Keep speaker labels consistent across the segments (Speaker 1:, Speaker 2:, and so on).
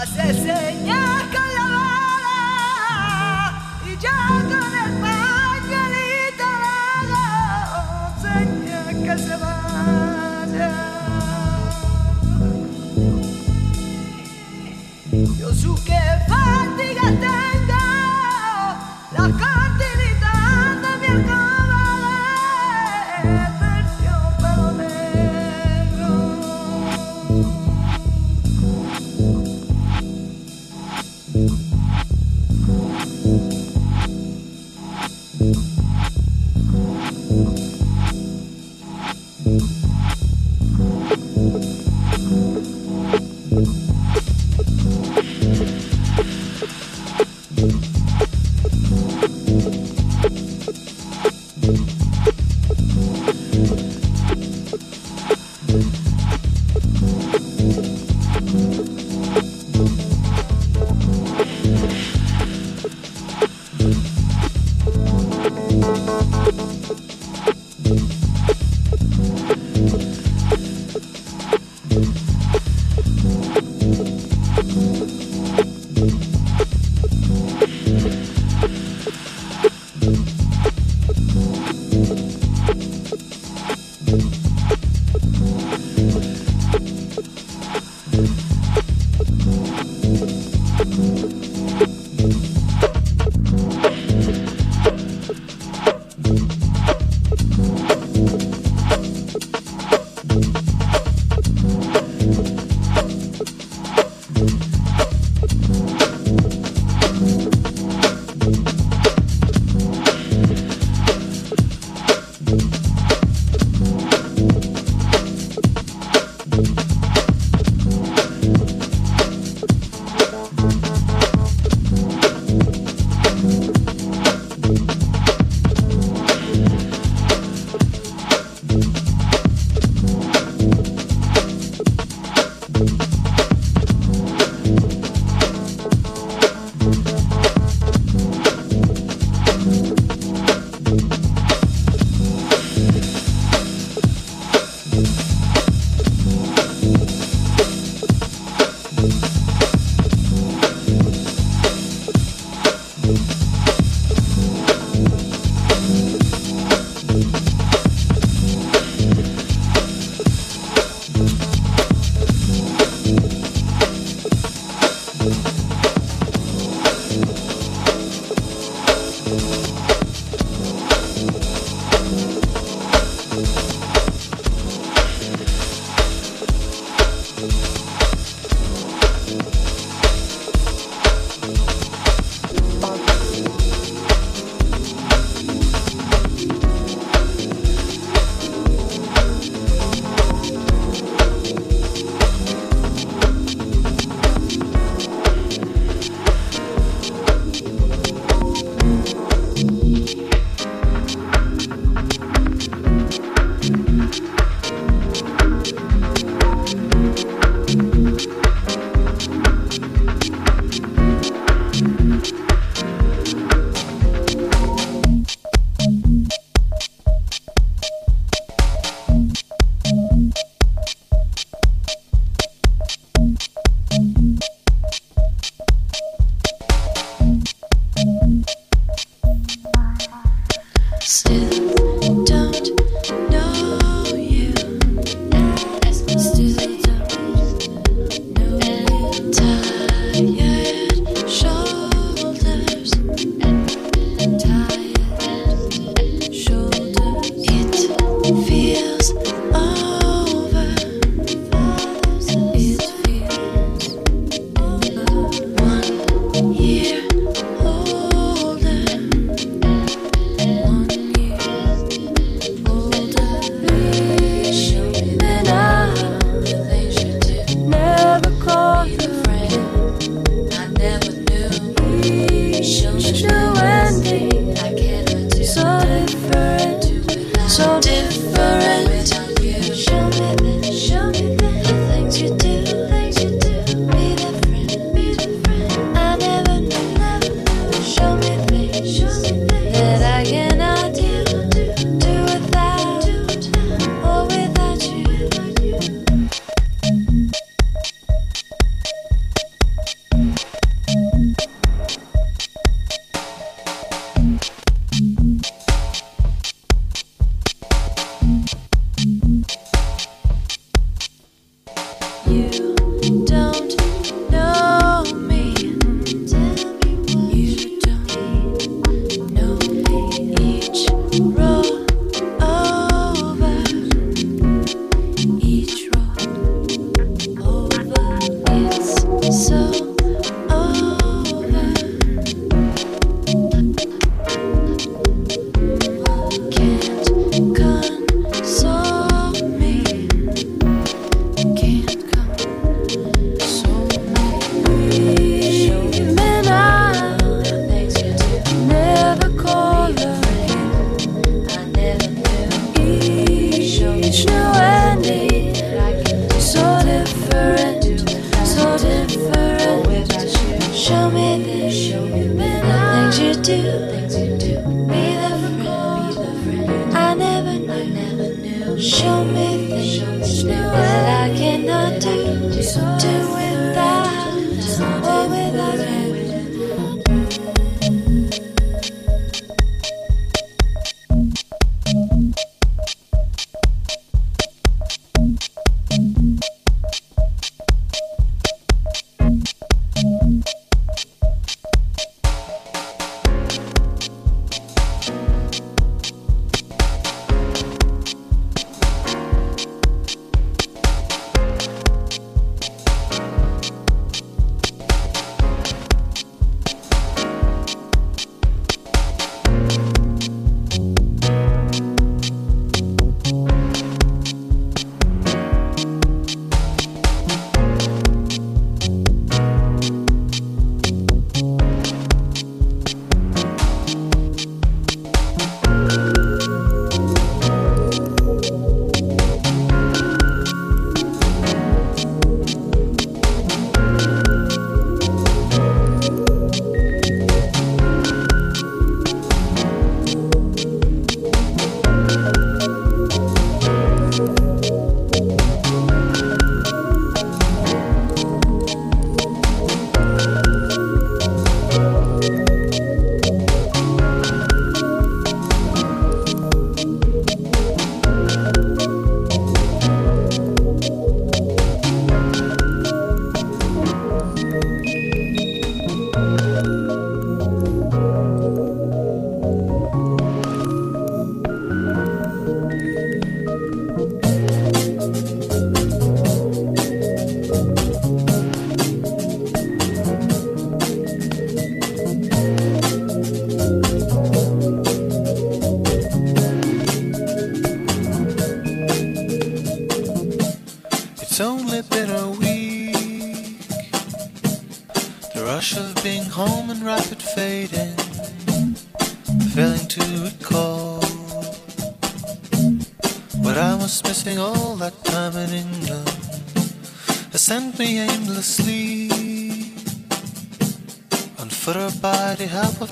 Speaker 1: older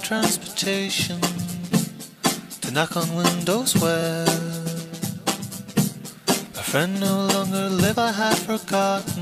Speaker 2: transportation to knock on windows where a friend no longer live I had forgotten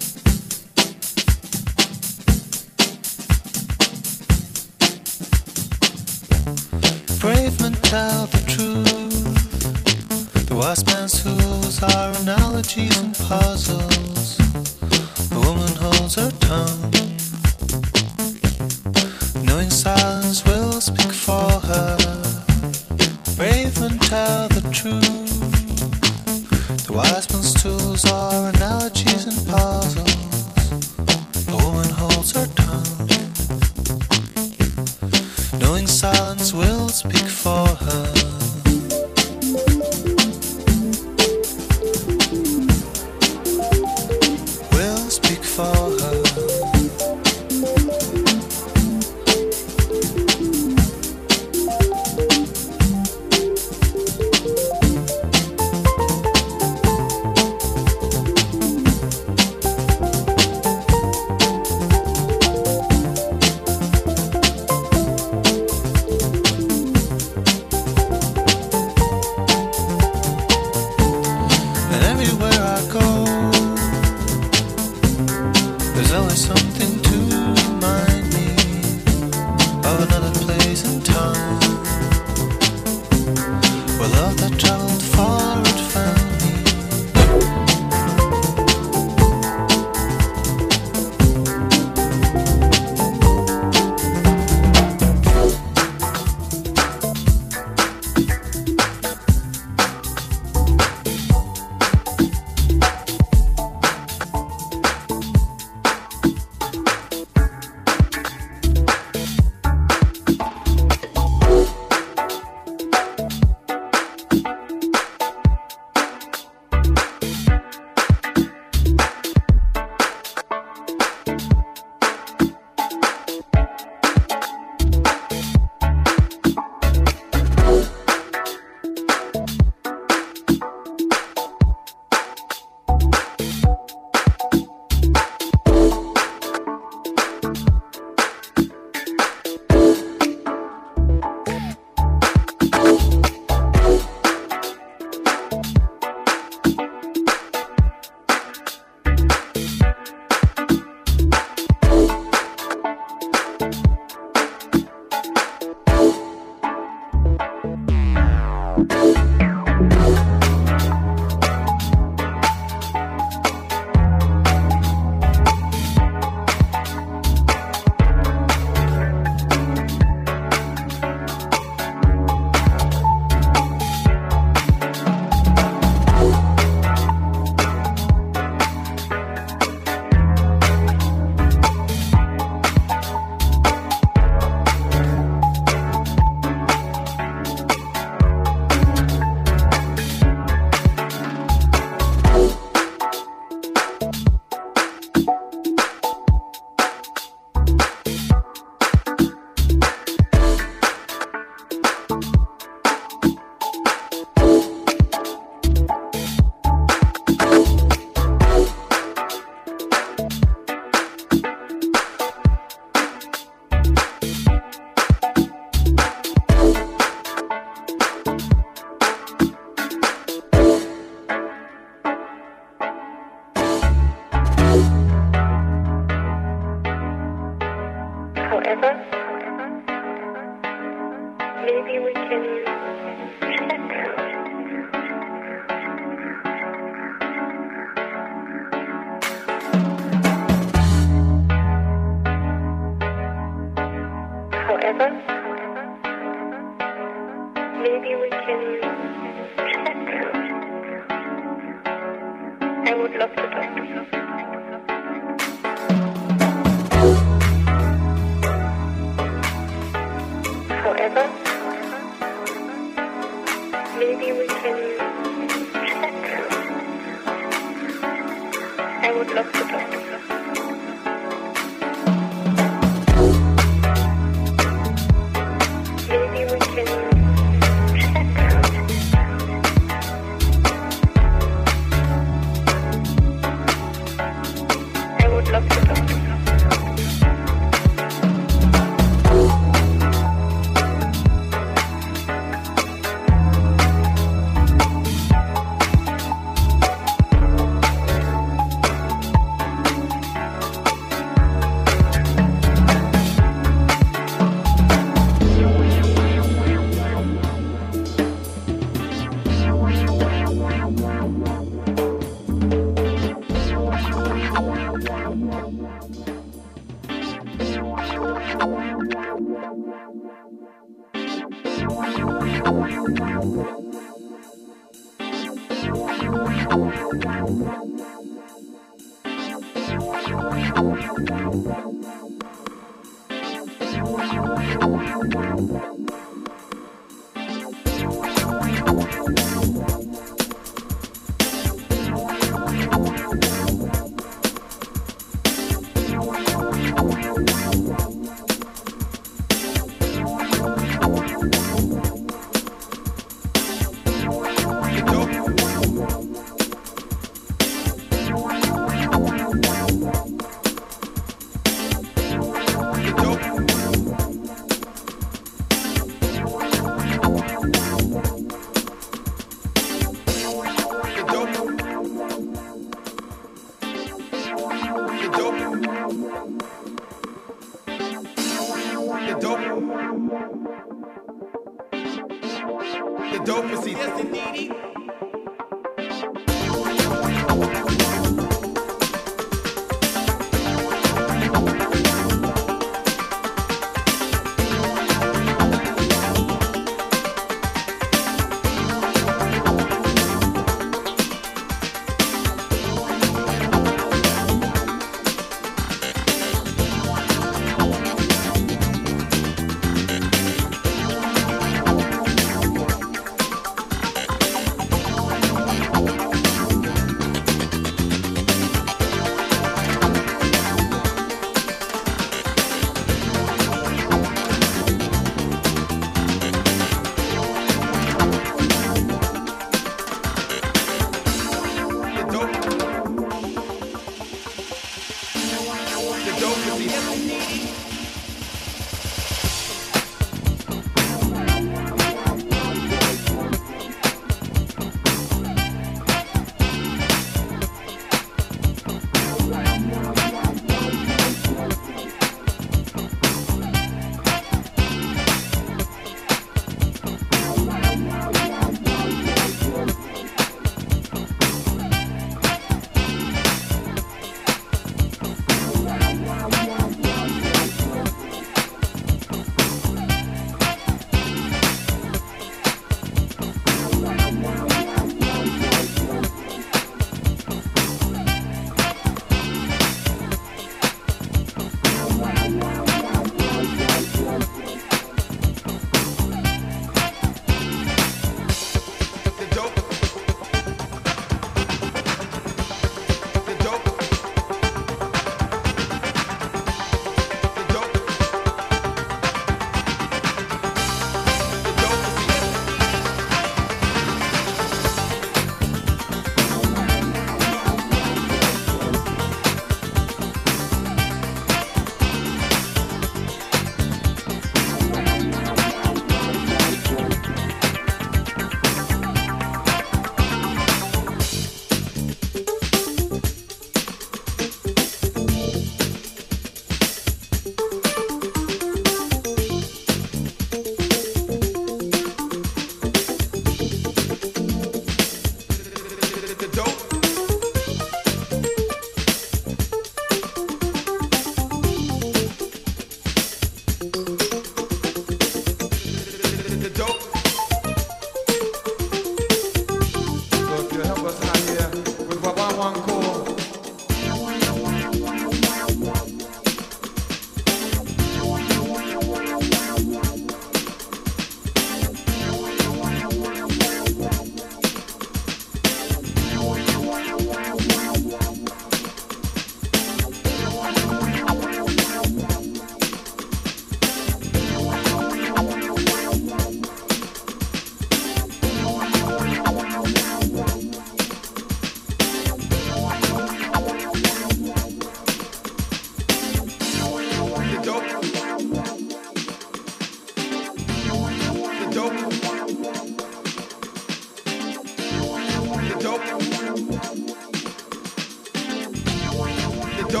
Speaker 3: This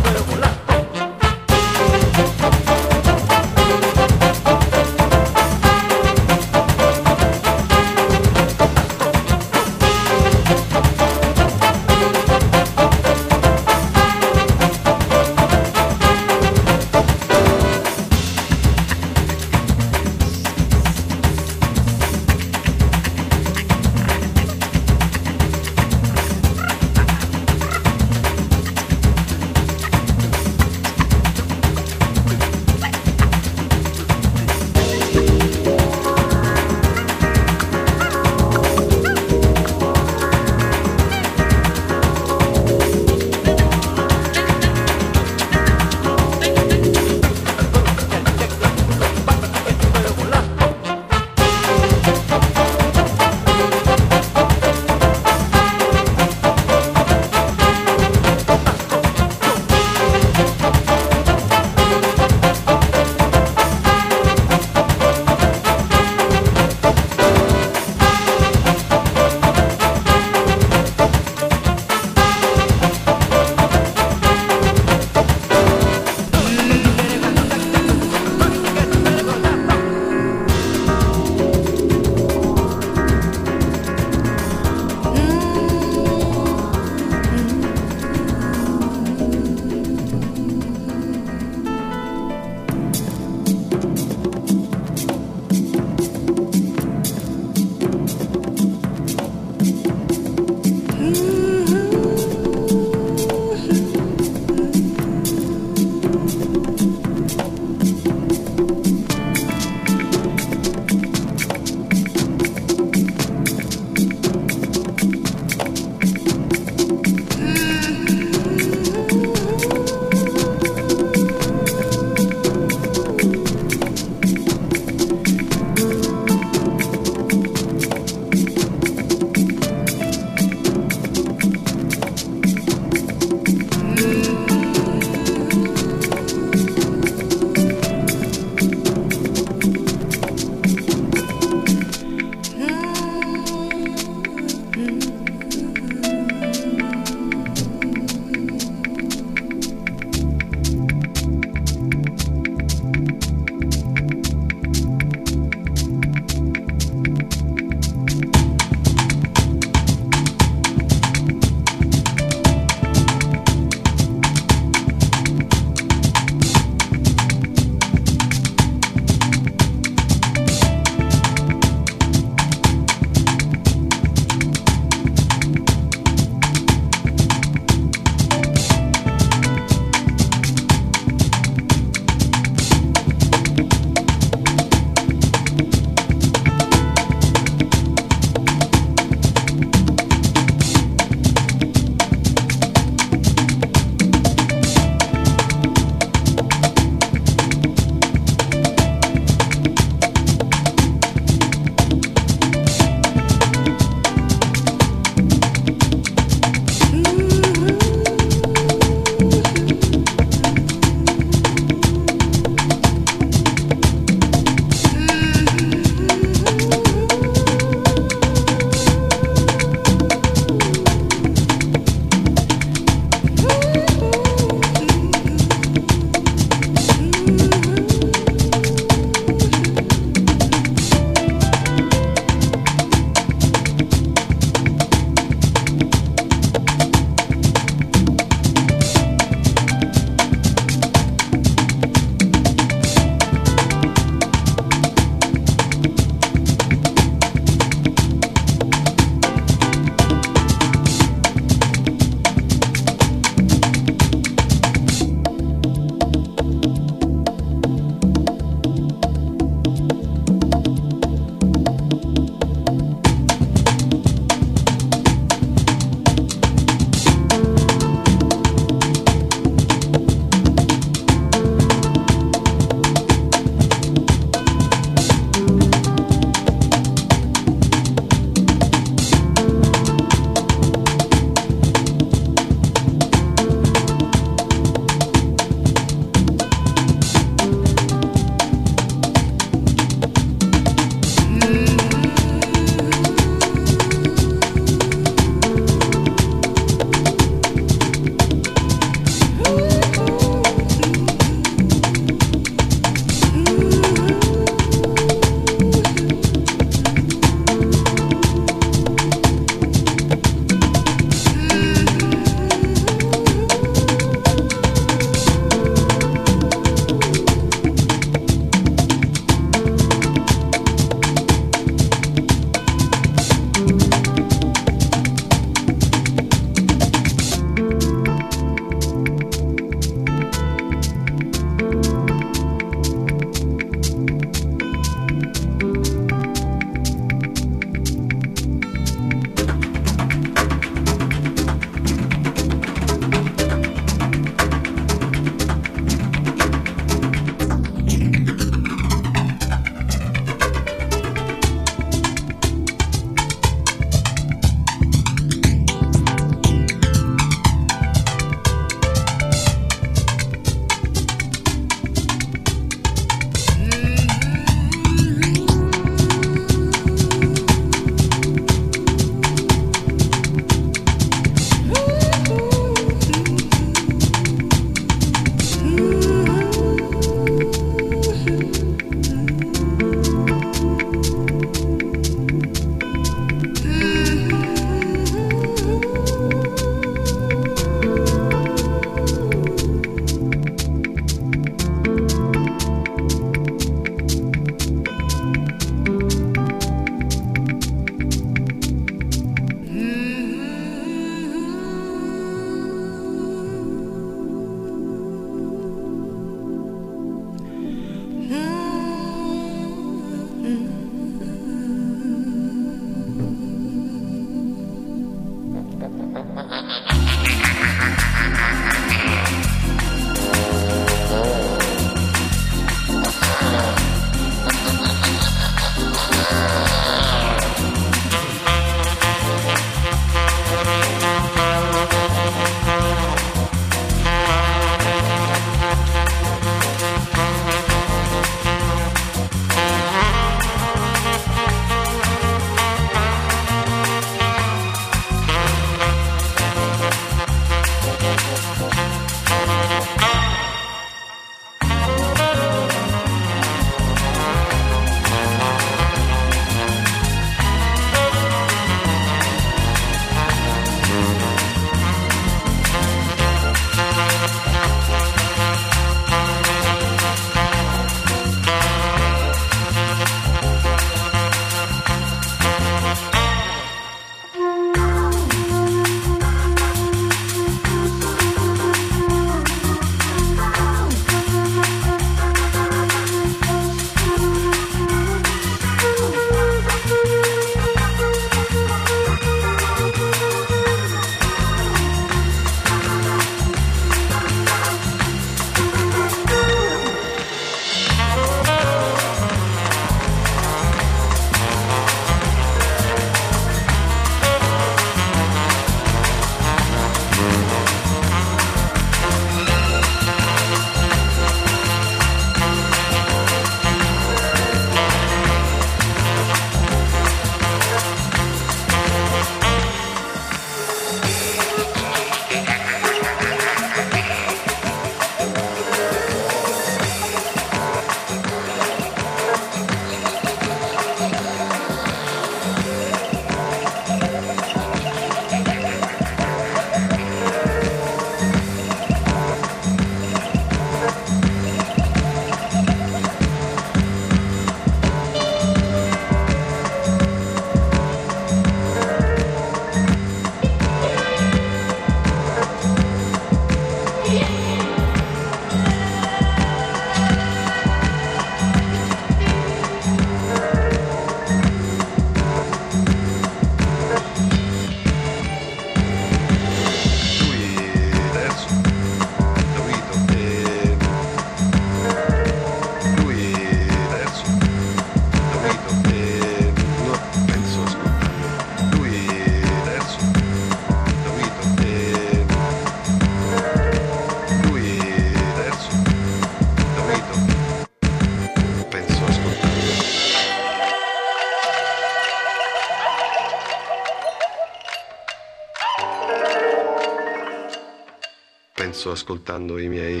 Speaker 1: ascoltando i miei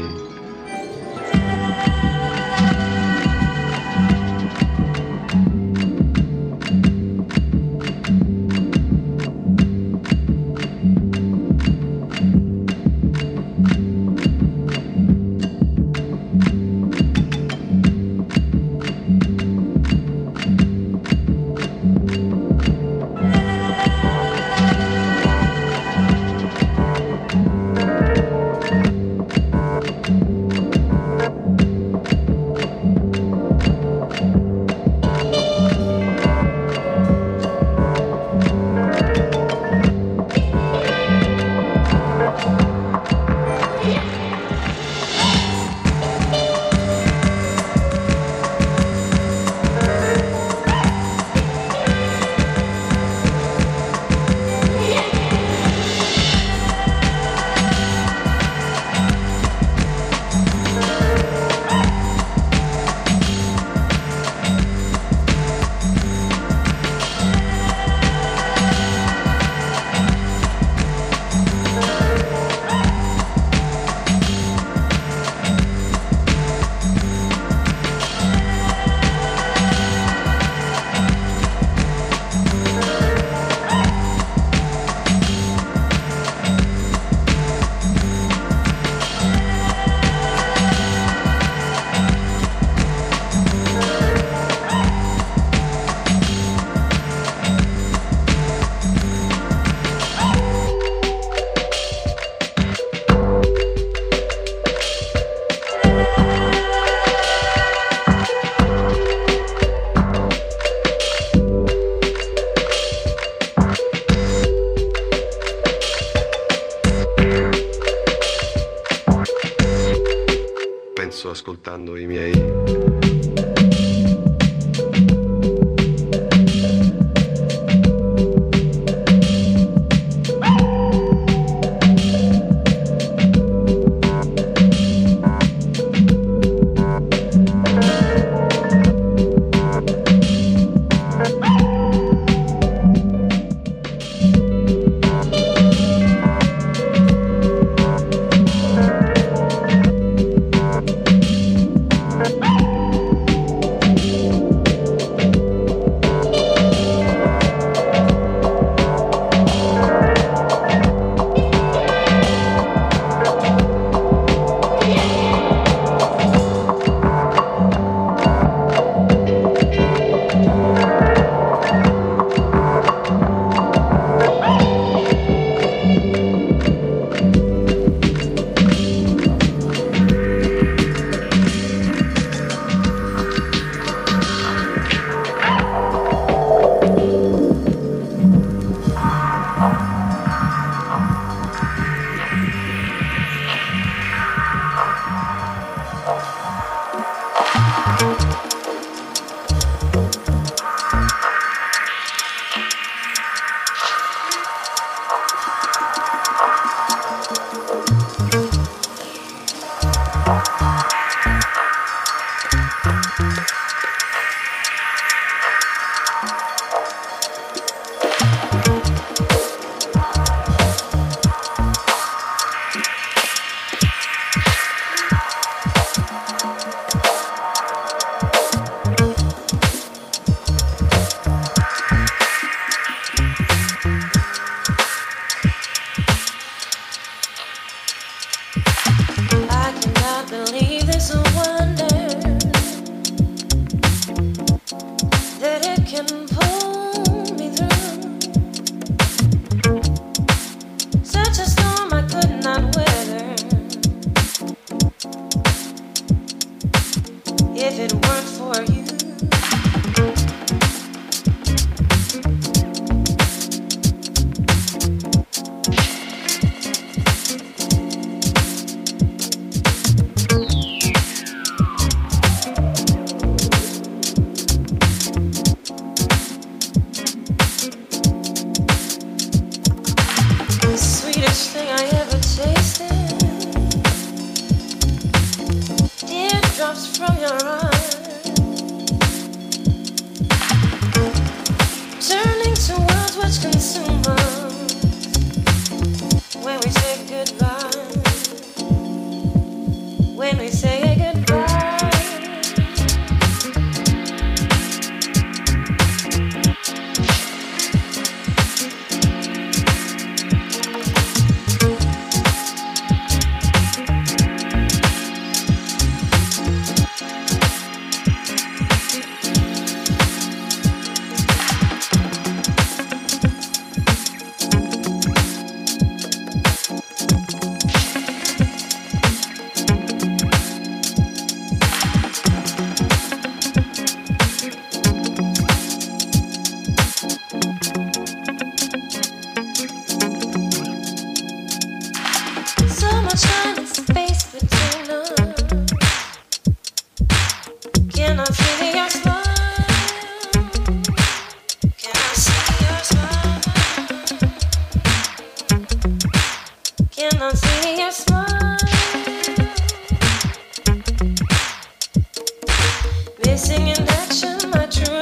Speaker 1: Missing in action, my true